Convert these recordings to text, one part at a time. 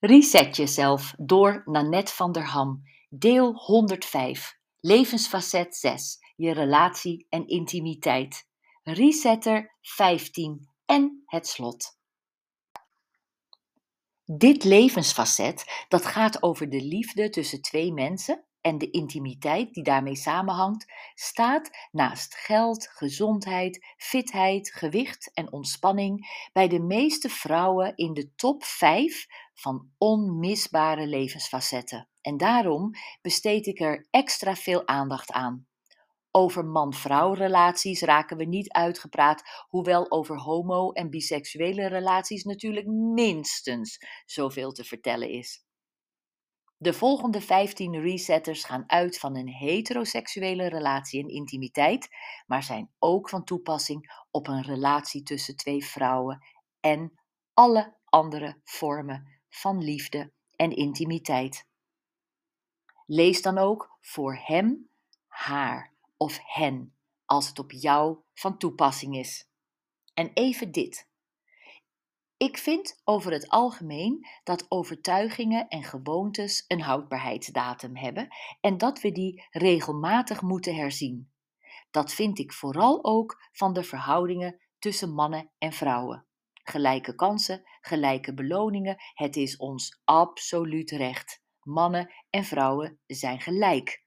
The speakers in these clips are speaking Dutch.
Reset jezelf door Nanette van der Ham. Deel 105. Levensfacet 6. Je relatie en intimiteit. Resetter 15 en het slot. Dit levensfacet dat gaat over de liefde tussen twee mensen en de intimiteit die daarmee samenhangt, staat naast geld, gezondheid, fitheid, gewicht en ontspanning bij de meeste vrouwen in de top 5 van onmisbare levensfacetten. En daarom besteed ik er extra veel aandacht aan. Over man-vrouw relaties raken we niet uitgepraat, hoewel over homo- en biseksuele relaties natuurlijk minstens zoveel te vertellen is. De volgende 15 resetters gaan uit van een heteroseksuele relatie en intimiteit, maar zijn ook van toepassing op een relatie tussen twee vrouwen en alle andere vormen van liefde en intimiteit. Lees dan ook voor hem, haar of hen als het op jou van toepassing is. En even dit. Ik vind over het algemeen dat overtuigingen en gewoontes een houdbaarheidsdatum hebben en dat we die regelmatig moeten herzien. Dat vind ik vooral ook van de verhoudingen tussen mannen en vrouwen. Gelijke kansen, gelijke beloningen, het is ons absoluut recht. Mannen en vrouwen zijn gelijk.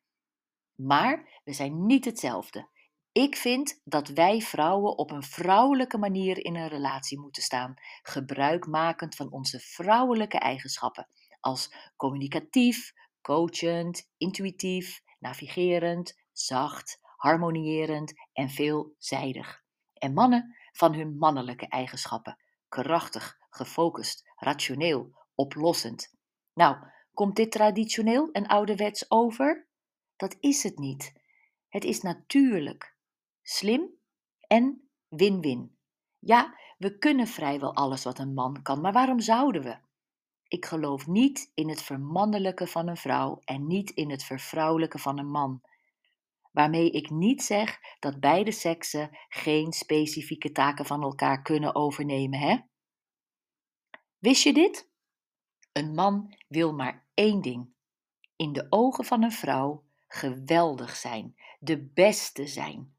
Maar we zijn niet hetzelfde. Ik vind dat wij vrouwen op een vrouwelijke manier in een relatie moeten staan, gebruikmakend van onze vrouwelijke eigenschappen, als communicatief, coachend, intuïtief, navigerend, zacht, harmonierend en veelzijdig. En mannen van hun mannelijke eigenschappen, krachtig, gefocust, rationeel, oplossend. Nou, komt dit traditioneel en ouderwets over? Dat is het niet. Het is natuurlijk, slim en win-win. Ja, we kunnen vrijwel alles wat een man kan, maar waarom zouden we? Ik geloof niet in het vermannelijke van een vrouw en niet in het vervrouwelijke van een man. Waarmee ik niet zeg dat beide seksen geen specifieke taken van elkaar kunnen overnemen, hè? Wist je dit? Een man wil maar één ding: in de ogen van een vrouw geweldig zijn, de beste zijn.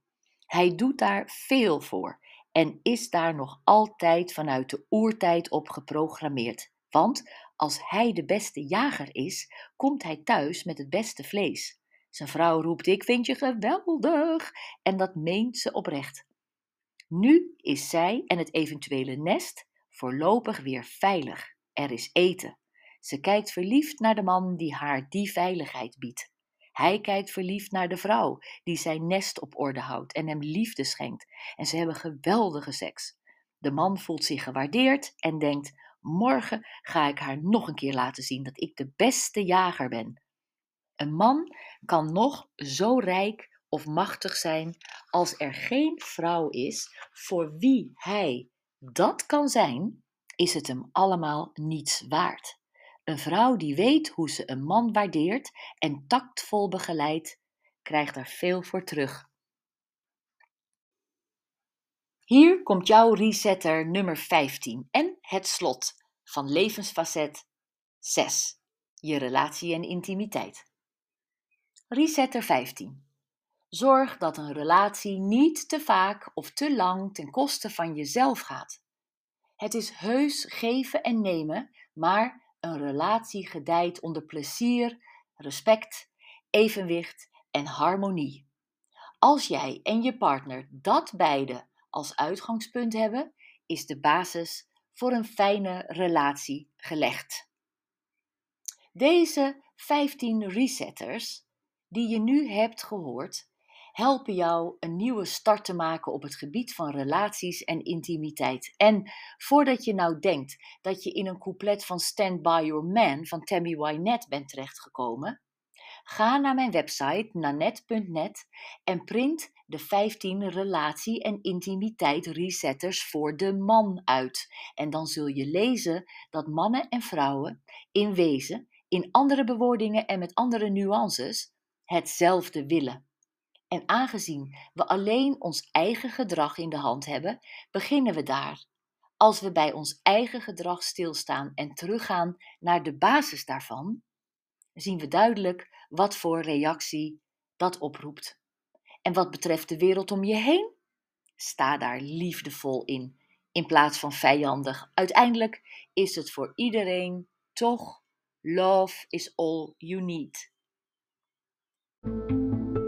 Hij doet daar veel voor en is daar nog altijd vanuit de oertijd op geprogrammeerd. Want als hij de beste jager is, komt hij thuis met het beste vlees. Zijn vrouw roept: Ik vind je geweldig! En dat meent ze oprecht. Nu is zij en het eventuele nest voorlopig weer veilig. Er is eten. Ze kijkt verliefd naar de man die haar die veiligheid biedt. Hij kijkt verliefd naar de vrouw die zijn nest op orde houdt en hem liefde schenkt. En ze hebben geweldige seks. De man voelt zich gewaardeerd en denkt: Morgen ga ik haar nog een keer laten zien dat ik de beste jager ben. Een man kan nog zo rijk of machtig zijn als er geen vrouw is voor wie hij dat kan zijn, is het hem allemaal niets waard. Een vrouw die weet hoe ze een man waardeert en tactvol begeleidt, krijgt er veel voor terug. Hier komt jouw resetter nummer 15 en het slot van levensfacet 6. Je relatie en intimiteit. Resetter 15. Zorg dat een relatie niet te vaak of te lang ten koste van jezelf gaat. Het is heus geven en nemen, maar een relatie gedijt onder plezier, respect, evenwicht en harmonie. Als jij en je partner dat beide als uitgangspunt hebben, is de basis voor een fijne relatie gelegd. Deze 15 resetters die je nu hebt gehoord, helpen jou een nieuwe start te maken op het gebied van relaties en intimiteit. En voordat je nou denkt dat je in een couplet van Stand By Your Man van Tammy Wynette bent terechtgekomen, ga naar mijn website nanette.net en print de 15 relatie- en intimiteit resetters voor de man uit. En dan zul je lezen dat mannen en vrouwen in wezen, in andere bewoordingen en met andere nuances, hetzelfde willen. En aangezien we alleen ons eigen gedrag in de hand hebben, beginnen we daar. als we bij ons eigen gedrag stilstaan en teruggaan naar de basis daarvan, zien we duidelijk wat voor reactie dat oproept. En wat betreft de wereld om je heen, sta daar liefdevol in, in plaats van vijandig. Uiteindelijk is het voor iedereen toch love is all you need. どこへ行くの?